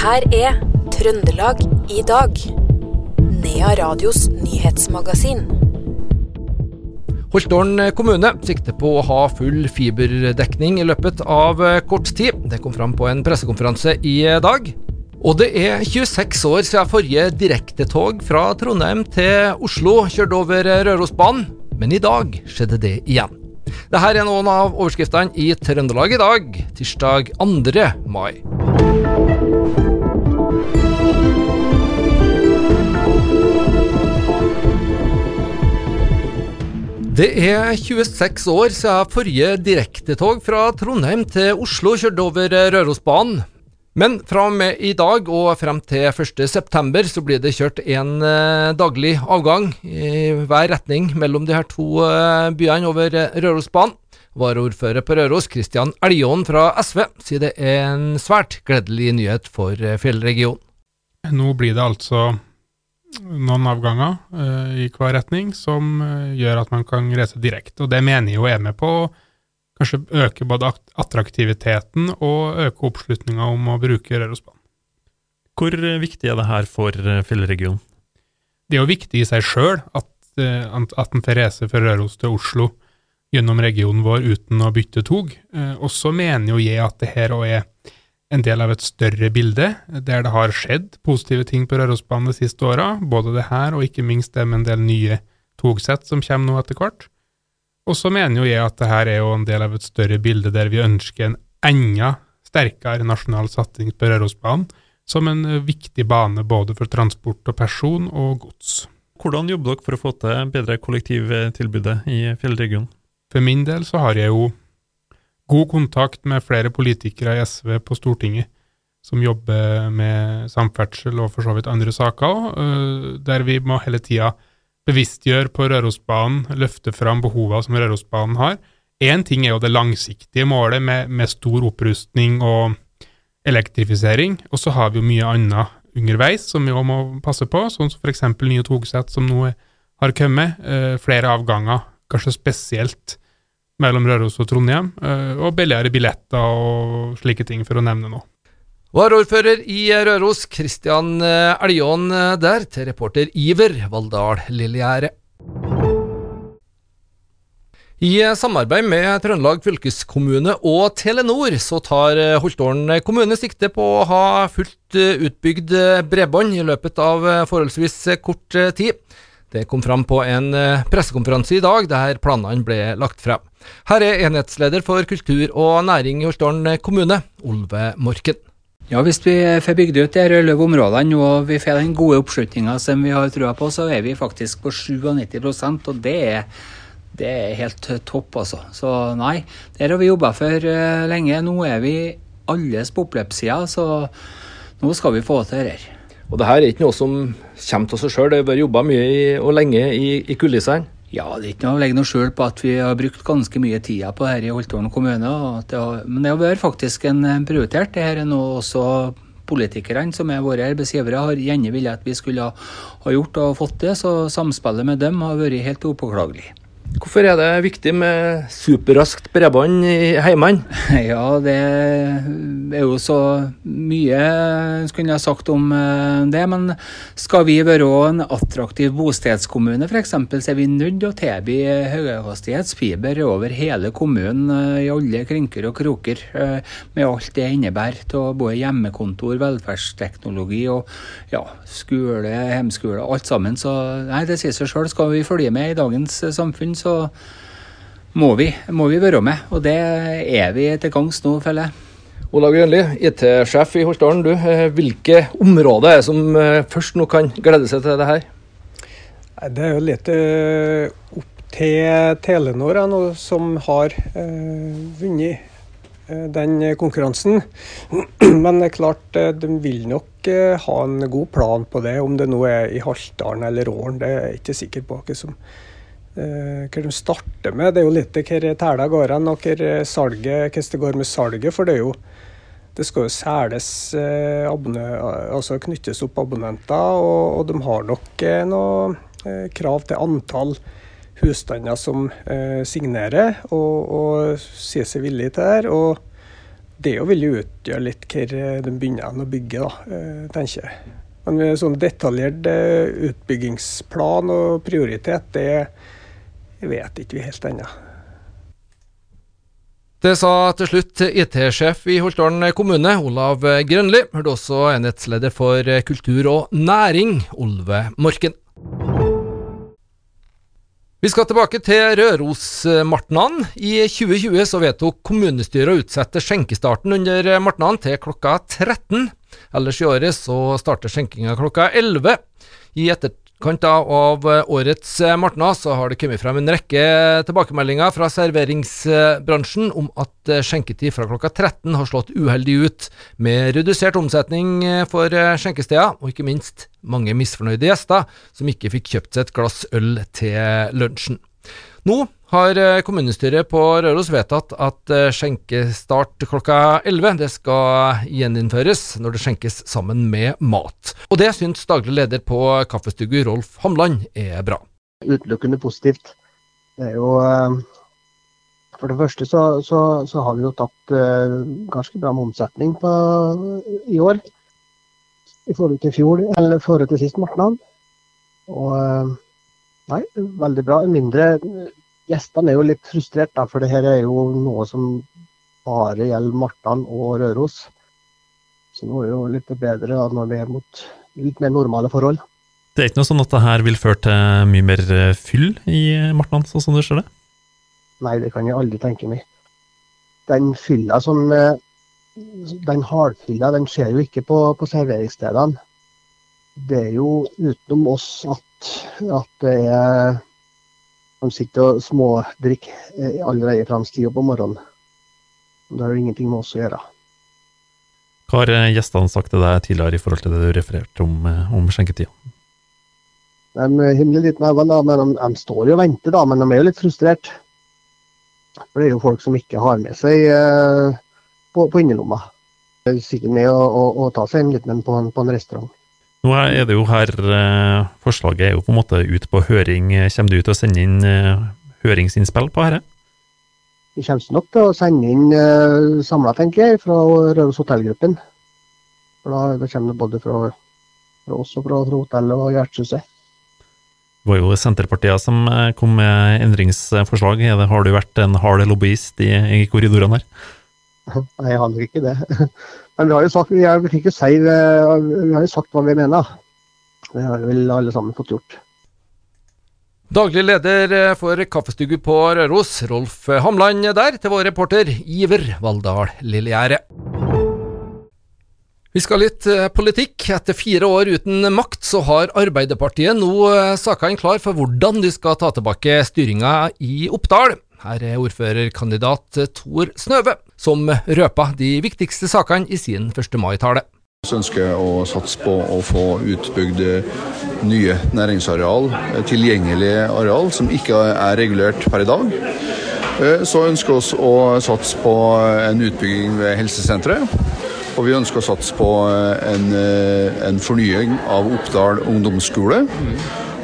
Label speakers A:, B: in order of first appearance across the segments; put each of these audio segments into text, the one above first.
A: her er Trøndelag i dag. Nea Radios nyhetsmagasin.
B: Holtålen kommune sikter på å ha full fiberdekning i løpet av kort tid. Det kom fram på en pressekonferanse i dag. Og det er 26 år siden forrige direktetog fra Trondheim til Oslo kjørte over Rørosbanen, men i dag skjedde det igjen. Dette er noen av overskriftene i Trøndelag i dag, tirsdag 2. mai. Det er 26 år siden forrige direktetog fra Trondheim til Oslo kjørte over Rørosbanen. Men fra og med i dag og frem til 1.9 så blir det kjørt en eh, daglig avgang i hver retning mellom de her to eh, byene over Rørosbanen. Varaordfører på Røros, Kristian Elgåen fra SV, sier det er en svært gledelig nyhet for eh, fjellregionen.
C: Nå blir det altså noen avganger uh, i hver retning som uh, gjør at man kan reise direkte, og det mener jeg jo er med på å kanskje øke både attraktiviteten og øke oppslutninga om å bruke Rørosbanen.
D: Hvor viktig er det her for fjellregionen?
C: Det er jo viktig i seg sjøl at, at en får reise fra Røros til Oslo gjennom regionen vår uten å bytte tog. Og så mener jo jeg at det her òg er en del av et større bilde, der det har skjedd positive ting på Rørosbanen de siste åra. Både det her og ikke minst det med en del nye togsett som kommer nå etter hvert. Og så mener jo jeg at det her er jo en del av et større bilde der vi ønsker en enda sterkere nasjonal satsing på Rørosbanen som en viktig bane både for transport og person og gods.
D: Hvordan jobber dere for å få til bedre kollektivtilbudet i fjellregionen?
C: For min del så har jeg jo god kontakt med flere politikere i SV på Stortinget som jobber med samferdsel og for så vidt andre saker, der vi må hele tida bevisstgjøre på Rørosbanen, løfte fram behovene som Rørosbanen har. Én ting er jo det langsiktige målet med, med stor opprustning og elektrifisering, og så har vi jo mye annet underveis som vi òg må passe på, sånn som f.eks. nye togsett som nå har kommet, flere avganger, kanskje spesielt mellom Røros og Trondheim, og billigere billetter og slike ting, for å nevne noe.
B: Varaordfører i Røros, Kristian Elgåen der, til reporter Iver Valldal Lillegjære. I samarbeid med Trøndelag fylkeskommune og Telenor så tar Holtålen kommune sikte på å ha fullt utbygd bredbånd i løpet av forholdsvis kort tid. Det kom fram på en pressekonferanse i dag der planene ble lagt frem. Her er enhetsleder for kultur og næring i Holtålen kommune, Olve Morken.
E: Ja, Hvis vi får bygd ut de rødløve områdene og vi får den gode oppslutninga som vi har trua på, så er vi faktisk på 97% og det er, det er helt topp, altså. Så nei, der har vi jobba for lenge. Nå er vi alles på oppløpssida, så nå skal vi få til det her.
B: Og det her er ikke noe som kommer av seg sjøl, det har vært jobba mye og lenge i, i kulissene?
E: Ja, det er ikke noe å legge noe skjul på at vi har brukt ganske mye tid på dette i Holtålen kommune. Det har, men det har vært faktisk en prioritert. Det her er noe også politikerne, som er våre arbeidsgivere, har gjerne villet at vi skulle ha gjort og fått det. Så samspillet med dem har vært helt upåklagelig.
B: Hvorfor er det viktig med superraskt bredbånd i heimene?
E: Ja, det er jo så mye skulle ha sagt om det. Men skal vi være en attraktiv bostedskommune f.eks., så er vi nødt til å tilby høyhastighetsfiber over hele kommunen i alle krinker og kroker. Med alt det innebærer av både hjemmekontor, velferdsteknologi og ja, skole, hjemskole, alt sammen. Så nei, det sier seg sjøl. Skal vi følge med i dagens samfunn, så må vi, må vi være med. Og det er vi til gangs nå, føler jeg.
B: Olav Grønli, IT-sjef i Holtdalen. Du, hvilke områder er det som først nå kan glede seg til det her?
F: Det er jo litt opp til Telenor nå, som har vunnet den konkurransen. Men det er klart, de vil nok ha en god plan på det. Om det nå er i Haltdalen eller Åren, det er jeg ikke sikker på. hva som hva de starter med. Det er jo litt hvor tæla går hen, og hvor salget, hvordan det går med salget. For det er jo det skal jo selges altså knyttes opp abonnenter, og, og de har nok noe krav til antall husstander som eh, signerer og, og sier seg villig til det. Og det vil jo utgjøre litt hvor de begynner å bygge, da, tenker jeg. Men sånn detaljert utbyggingsplan og prioritet, det vet ikke vi helt ennå.
B: Det sa til slutt IT-sjef i Holtålen kommune, Olav Grønli. Hørte også enhetsleder for kultur og næring, Olve Morken. Vi skal tilbake til Rørosmartnan. I 2020 så vedtok kommunestyret å utsette skjenkestarten under martnan til klokka 13. Ellers i året så starter skjenkinga klokka 11. I etter, kant av eh, årets Martna så har det kommet frem en rekke tilbakemeldinger fra serveringsbransjen om at eh, skjenketid fra klokka 13 har slått uheldig ut, med redusert omsetning for skjenkesteder, og ikke minst mange misfornøyde gjester som ikke fikk kjøpt seg et glass øl til lunsjen. Nå har eh, kommunestyret på Røros vedtatt at eh, skjenkestart klokka 11 det skal gjeninnføres når det skjenkes sammen med mat. Og det syns daglig leder på Kaffestugu, Rolf Hamland, er bra.
G: Utelukkende positivt. Det er jo eh, For det første så, så, så har vi jo tatt ganske bra med omsetning på, i år. I forhold til fjor, eller forhold til sist marknad. Og nei, veldig bra. Mindre Gjestene er jo litt frustrert, da, for det her er jo noe som bare gjelder Martan og Røros. Så nå er det jo litt bedre da, når vi er mot litt mer normale forhold.
D: Det er ikke noe sånn at det her vil føre til mye mer eh, fyll i Martnan, sånn som du ser det?
G: Nei, det kan jeg aldri tenke meg. Den fylla som eh, Den hardfylla, den skjer jo ikke på, på serveringsstedene. Det er jo utenom oss at, at det er de sitter og smådrikker eh, allerede fra de stiger opp om morgenen. Det har ingenting med oss å gjøre.
D: Hva har eh, gjestene sagt til deg tidligere i forhold til det du refererte om, eh, om skjenketida?
G: De himler litt med øynene, men de, de, står jo og venter, da, men de er jo litt frustrert. For det er jo folk som ikke har med seg eh, på, på innerlomma. Sitter med og, og, og tar seg en liten på, på en restaurant.
D: Nå er det jo her eh, Forslaget er jo på en måte ut på høring. Kommer du til å sende inn eh, høringsinnspill på dette?
G: Vi kommer nok til å sende inn uh, samla, tenker jeg, fra Røros hotellgruppen. For da, da kommer det både fra, fra oss og fra, fra hotellet og Gjertshuset.
D: Det var jo Senterpartiet som kom med endringsforslag. Har du vært en hard lobbyist i, i korridorene her?
G: Nei, jeg har nok ikke det. Men vi har jo sagt, vi har, vi si, vi har jo sagt hva vi mener. Det har vel alle sammen fått gjort.
B: Daglig leder for Kaffestugu på Røros, Rolf Hamland der, til vår reporter Iver Valldal Lillegjerde. Vi skal litt eh, politikk. Etter fire år uten makt, så har Arbeiderpartiet nå eh, sakene klar for hvordan de skal ta tilbake styringa i Oppdal. Her er ordførerkandidat Tor Snøve, som røpa de viktigste sakene i sin 1. mai-tale.
H: Vi ønsker å satse på å få utbygd nye næringsareal, tilgjengelige areal som ikke er regulert per i dag. Eh, så ønsker vi å satse på en utbygging ved helsesenteret. Og vi ønsker å satse på en, eh, en fornying av Oppdal ungdomsskole.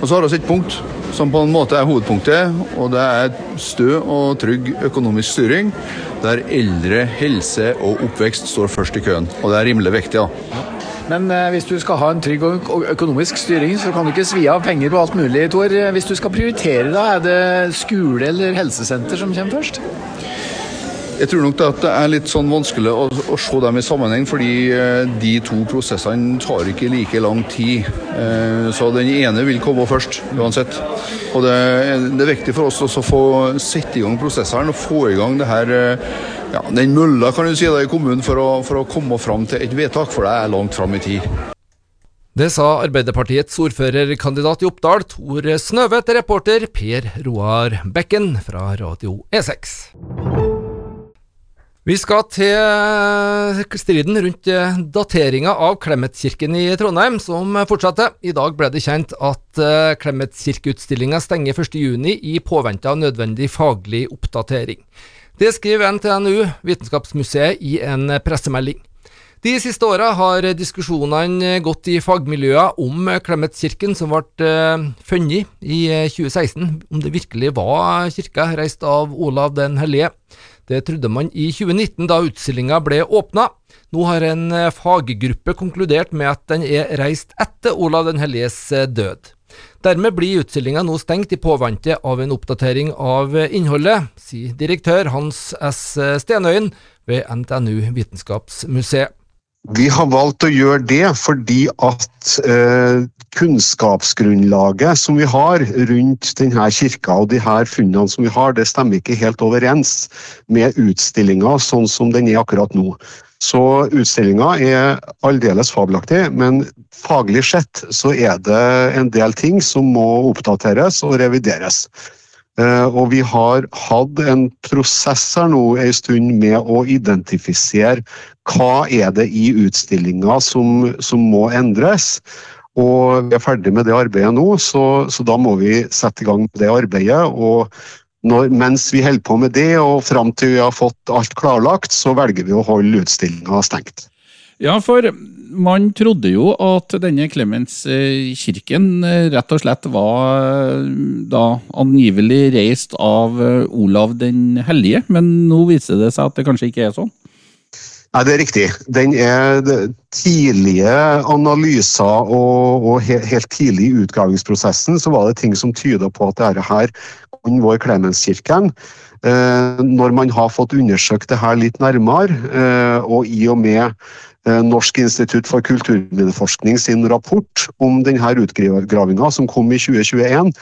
H: Og så har vi et punkt som på en måte er hovedpunktet, og det er stø og trygg økonomisk styring, der eldre, helse og oppvekst står først i køen. Og det er rimelig viktig. ja.
I: Men eh, hvis du skal ha en trygg og økonomisk styring, så kan du ikke svi av penger på alt mulig, Tor. Hvis du skal prioritere, da, er det skole eller helsesenter som kommer først?
H: Jeg tror nok at det er litt sånn vanskelig å, å, se dem i sammenheng, fordi eh, de to prosessene tar ikke like lang tid. Eh, så den ene vil komme først, uansett. Og det, det er viktig for oss å få sette i gang prosessene og få i gang det her eh, ja, den mølla kan du si da, i kommunen for å, for å komme fram til et vedtak, for det er langt fram i tid.
B: Det sa Arbeiderpartiets ordførerkandidat i Oppdal, Tor Snøve, til reporter Per Roar Bekken fra Radio E6. Vi skal til striden rundt dateringa av Clemetskirken i Trondheim, som fortsetter. I dag ble det kjent at Clemetskirkeutstillinga Klemetskirkeutstillinga stenger 1.6 i påvente av nødvendig faglig oppdatering. Det skriver NTNU, Vitenskapsmuseet, i en pressemelding. De siste åra har diskusjonene gått i fagmiljøer om Clemetskirken, som ble uh, funnet i 2016, om det virkelig var kirka reist av Olav den hellige. Det trodde man i 2019 da utstillinga ble åpna. Nå har en faggruppe konkludert med at den er reist etter Olav den helliges død. Dermed blir utstillinga nå stengt i påvente av en oppdatering av innholdet, sier direktør Hans S. Stenøyen ved NTNU Vitenskapsmuseet.
J: Vi har valgt å gjøre det fordi at eh, kunnskapsgrunnlaget som vi har rundt denne kirka og de her funnene som vi har, det stemmer ikke helt overens med utstillinga sånn som den er akkurat nå. Så utstillinga er aldeles fabelaktig, men faglig sett så er det en del ting som må oppdateres og revideres. Eh, og vi har hatt en prosess her nå en stund med å identifisere hva er det i utstillinga som, som, må endres. Og vi er ferdig med det arbeidet nå, så, så da må vi sette i gang det arbeidet. og når, mens vi holder på med det, og fram til vi har fått alt klarlagt, så velger vi å holde utstillinga stengt.
K: Ja, for man trodde jo at denne Clemens-kirken eh, rett og slett var eh, da angivelig reist av eh, Olav den hellige, men nå viser det seg at det kanskje ikke er sånn?
J: Nei, det er riktig. Den er tidlige analyser og, og helt tidlig i utgravingsprosessen så var det ting som tyder på at dette her kunne være Klemenskirken. Når man har fått undersøkt det her litt nærmere, og i og med Eh, Norsk institutt for kulturminneforskning sin rapport om denne utgravinga som kom i 2021,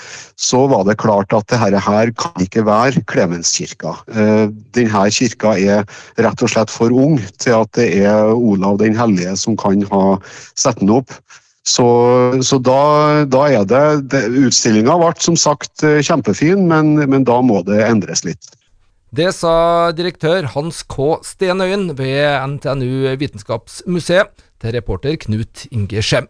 J: så var det klart at dette her kan ikke være Klemenskirka. Eh, denne kirka er rett og slett for ung til at det er Olav den hellige som kan ha satt den opp. Så, så da, da, er det, det Utstillinga ble som sagt eh, kjempefin, men, men da må det endres litt.
B: Det sa direktør Hans K. Stenøyen ved NTNU Vitenskapsmuseet til reporter Knut Inge Skjem.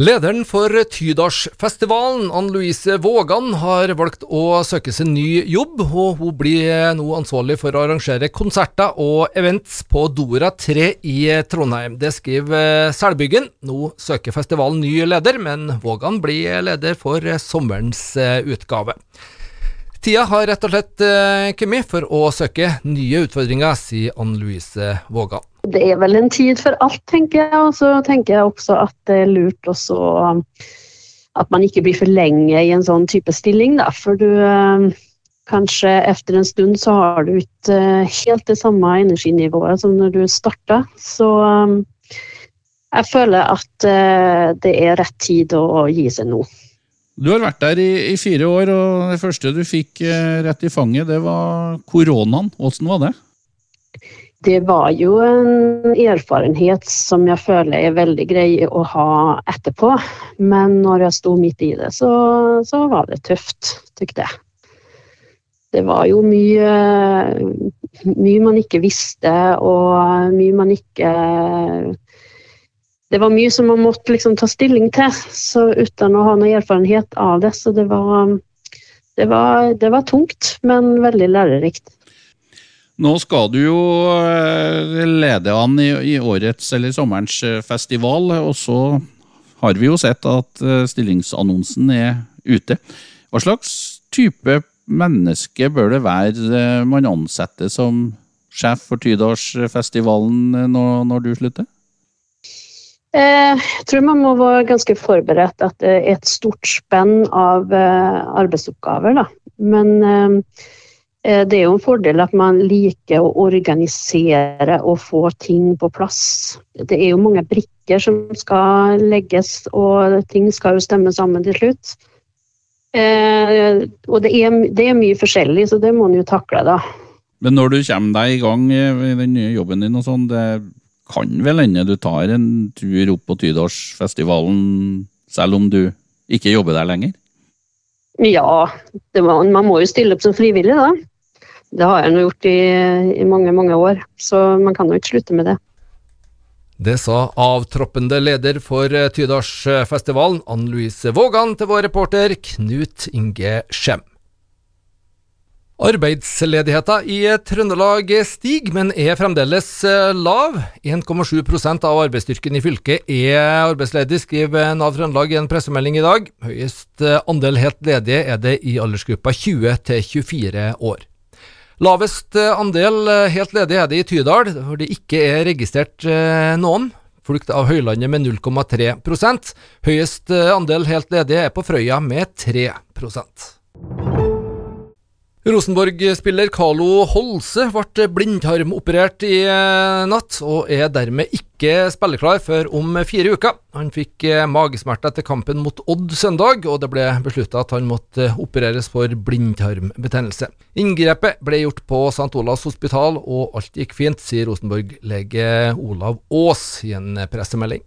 B: Lederen for Tydalsfestivalen, Ann Louise Vågan, har valgt å søke seg ny jobb, og hun blir nå ansvarlig for å arrangere konserter og events på Dora 3 i Trondheim. Det skriver Selbyggen. Nå søker festivalen ny leder, men Vågan blir leder for sommerens utgave. Tida har rett og slett uh, kommet for å søke nye utfordringer, sier Ann Louise Vågan.
L: Det er vel en tid for alt, tenker jeg. Og så tenker jeg også at det er lurt også um, at man ikke blir for lenge i en sånn type stilling, da. For du uh, kanskje etter en stund så har du ikke uh, helt det samme energinivået som når du starta. Så um, jeg føler at uh, det er rett tid å gi seg nå.
K: Du har vært der i, i, fire år, og det første du fikk eh, rett i fanget, det var koronaen. Åssen var det?
L: Det var jo en erfarenhet som jeg føler er veldig grei å ha etterpå. Men når jeg sto midt i det, så, så var det tøft, tykte jeg. Det var jo mye, mye man ikke visste, og mye man ikke det var mye som man måtte liksom ta stilling til, så uten å ha noe erfarenhet av det. Så det var, det var, det var tungt, men veldig lærerikt.
K: Nå skal du jo eh, lede an i, i årets eller sommerens eh, festival, og så har vi jo sett at eh, stillingsannonsen er ute. Hva slags type menneske bør det være man ansetter som sjef for Tydalsfestivalen når, når du slutter?
L: Eh, jeg tror man må være ganske forberedt at det er et stort spenn av eh, arbeidsoppgaver. Da. Men eh, det er jo en fordel at man liker å organisere og få ting på plass. Det er jo mange brikker som skal legges, og ting skal jo stemme sammen til slutt. Og det er, det er mye forskjellig, så det må man jo takle, da.
K: Men når du kommer deg i gang i den nye jobben din, og sånn, det kan vel hende du tar en tur opp på Tydalsfestivalen selv om du ikke jobber der lenger?
L: Ja, var, man må jo stille opp som frivillig, da. Det har jeg nå gjort i, i, mange, mange år, så man kan jo ikke slutte med det.
B: Det sa avtroppende leder for Tydalsfestivalen, Ann Louise Vågan, til vår reporter Knut Inge Skjem. Arbeidsledigheten i Trøndelag stiger, men er fremdeles eh, lav. 1,7% av arbeidsstyrken i fylket er arbeidsledig, skriver Nav Trøndelag i en pressemelding i dag. Høyest eh, andel helt ledige er det i aldersgruppa 20 til 24 år. Lavest eh, andel helt ledige er det i Tydal, hvor det ikke er registrert noen. Flukt av Høylandet med 0,3 Høyest andel helt ledige er på Frøya med 3 Rosenborg-spiller Carlo Holse ble blindtarmoperert i eh, natt, og er dermed ikke spilleklar før om fire uker. Han fikk eh, magesmerter etter kampen mot Odd søndag, og det ble beslutta at han måtte opereres for blindtarmbetennelse. Inngrepet ble gjort på St. Olavs hospital, og alt gikk fint, sier Rosenborg-lege Olav Aas i en pressemelding.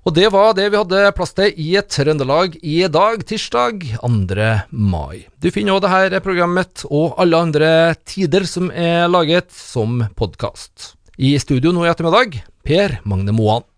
B: Og det var det vi hadde plass til i Trøndelag i dag, tirsdag 2. mai. Du finner òg dette programmet og alle andre tider som er laget, som podkast. I studio nå i ettermiddag, Per Magne Moan.